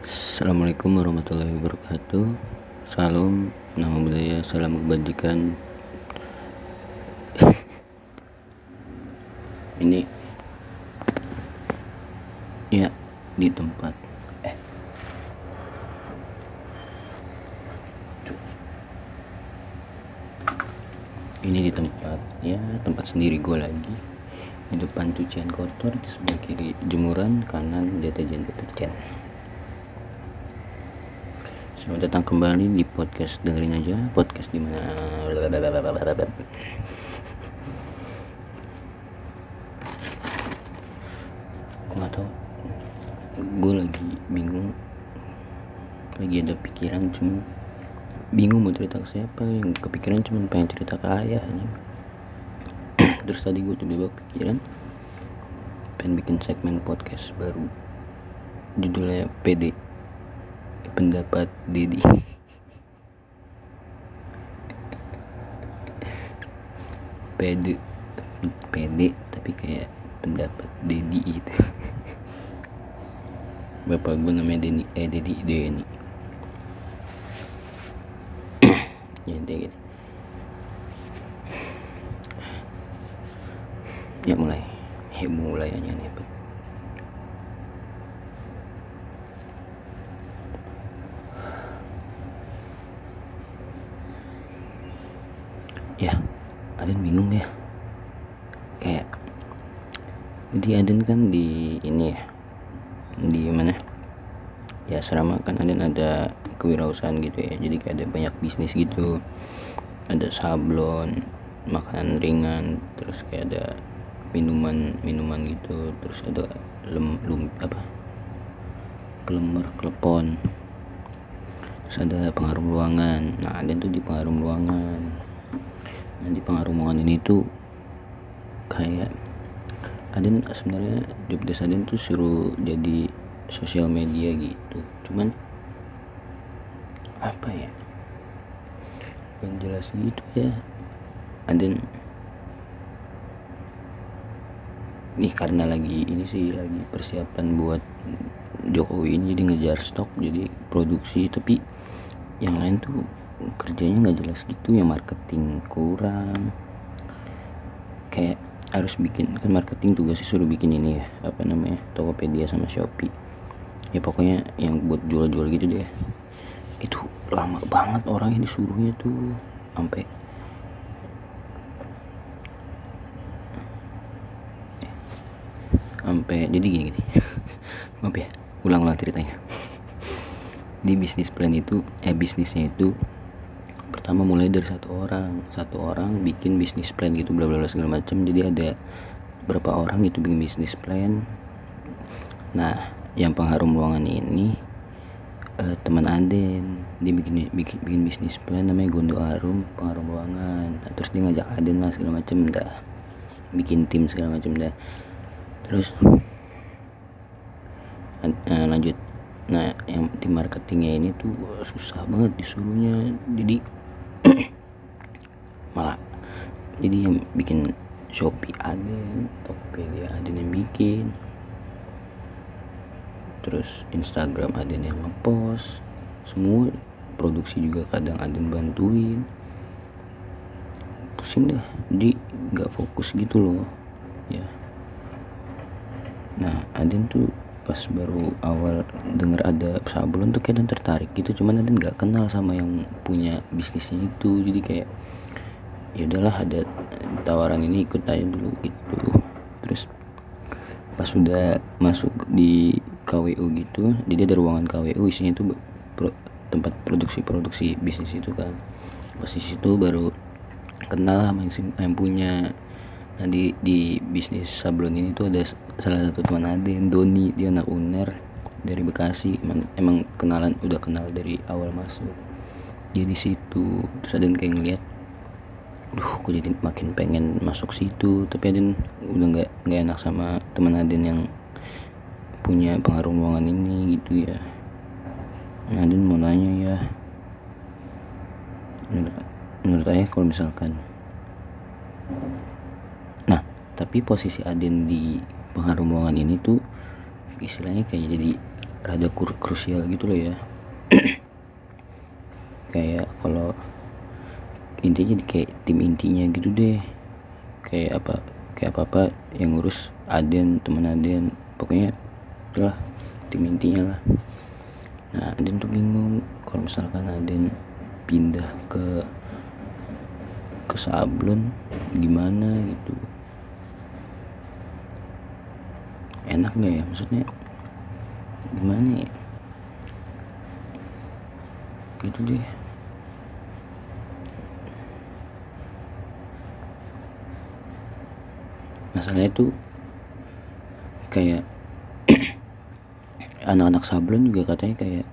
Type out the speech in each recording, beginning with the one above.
Assalamualaikum warahmatullahi wabarakatuh. Salam nama budaya salam kebajikan. Ini Ya di tempat. Eh. Ini di tempat ya tempat sendiri gue lagi di depan cucian kotor di sebelah kiri. Jemuran kanan deterjen deterjen Selamat datang kembali di podcast. Dengerin aja podcast di mana. Gue nggak tahu. Gue lagi bingung. Lagi ada pikiran cuma bingung mau cerita ke siapa. Yang kepikiran cuma pengen cerita ke ayah terus tadi gue tiba-tiba pikiran pengen bikin segmen podcast baru. Judulnya PD pendapat Dedi PD PD tapi kayak pendapat Dedi gitu. Bapak gue namanya Denny eh Dedi Denny. Ya gitu ya mulai. Ya mulai aja nih ya Aden bingung ya kayak jadi Aden kan di ini ya di mana? Ya selama kan Aden ada kewirausahaan gitu ya. Jadi kayak ada banyak bisnis gitu. Ada sablon makanan ringan terus kayak ada minuman minuman gitu terus ada lem, lum apa? Kelemar klepon terus ada pengaruh ruangan nah Aden tuh di pengaruh ruangan nah di pengaruh ruangan ini tuh kayak Aden sebenarnya job desk Aden tuh suruh jadi sosial media gitu. Cuman apa ya? Yang jelas gitu ya Aden nih karena lagi ini sih lagi persiapan buat Jokowi ini jadi ngejar stok jadi produksi. Tapi yang lain tuh kerjanya nggak jelas gitu ya marketing kurang. Kayak harus bikin kan marketing tugasnya suruh bikin ini ya apa namanya Tokopedia sama Shopee. Ya pokoknya yang buat jual-jual gitu deh. Itu lama banget orang yang disuruhnya tuh sampai sampai jadi gini gini. Maaf ya ulang-ulang ceritanya. Di bisnis plan itu eh bisnisnya itu pertama mulai dari satu orang. Satu orang bikin bisnis plan gitu bla bla bla segala macam jadi ada berapa orang gitu bikin bisnis plan. Nah yang pengharum ruangan ini uh, teman Aden. Dia bikin, bikin bikin bisnis plan namanya Gondo Arum pengharum ruangan. Nah, terus dia ngajak Aden lah segala macam dah. Bikin tim segala macam dah terus uh, lanjut. Nah yang di marketingnya ini tuh susah banget disuruhnya. Jadi malah jadi yang bikin Shopee Aden Tokopedia Aden yang bikin. Terus Instagram Aden yang ngepost. Semua produksi juga kadang Aden bantuin. Pusing dah jadi nggak fokus gitu loh. Ya nah Aden tuh pas baru awal denger ada sablon tuh kayak tertarik gitu. Cuman Aden nggak kenal sama yang punya bisnisnya itu. Jadi kayak ya udahlah ada tawaran ini ikut aja dulu gitu. Terus pas sudah masuk di KWU gitu jadi ada ruangan KWU isinya tuh pro, tempat produksi-produksi bisnis itu kan. Pas di baru kenal sama yang punya nah di, di bisnis sablon ini tuh ada salah satu teman Aden Doni. Dia anak uner dari Bekasi. Emang, emang kenalan udah kenal dari awal masuk. Jadi situ. Terus Aden kayak ngeliat duh aku jadi makin pengen masuk situ? Tapi Aden udah nggak nggak enak sama teman Aden yang punya pengaruh ruangan ini gitu ya. Nah, Aden mau nanya ya. Menurut, menurut ayah kalau misalkan tapi posisi Aden di pengaruh ruangan ini tuh istilahnya kayak jadi rada kur krusial gitu loh ya. Kayak kalau intinya kayak tim intinya gitu deh. Kayak apa kayak apa apa yang ngurus Aden teman Aden. Pokoknya itulah tim intinya lah. Nah Aden tuh bingung kalau misalkan Aden pindah ke ke sablon gimana gitu enak gak ya maksudnya gimana ya? Gitu deh. Masalahnya tuh kayak anak-anak sablon juga katanya kayak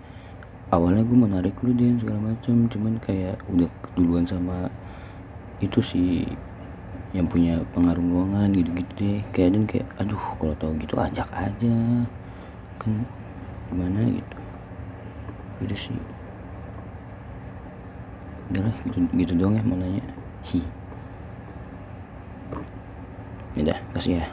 awalnya gue menarik lu dia segala macam cuman kayak udah duluan sama itu sih yang punya pengaruh ruangan gitu-gitu deh. Kayak dan kayak aduh kalau tahu gitu ajak aja. Kan gimana gitu. Gitu sih. Udahlah gitu, gitu doang ya mau nanya hi. Ya kasih ya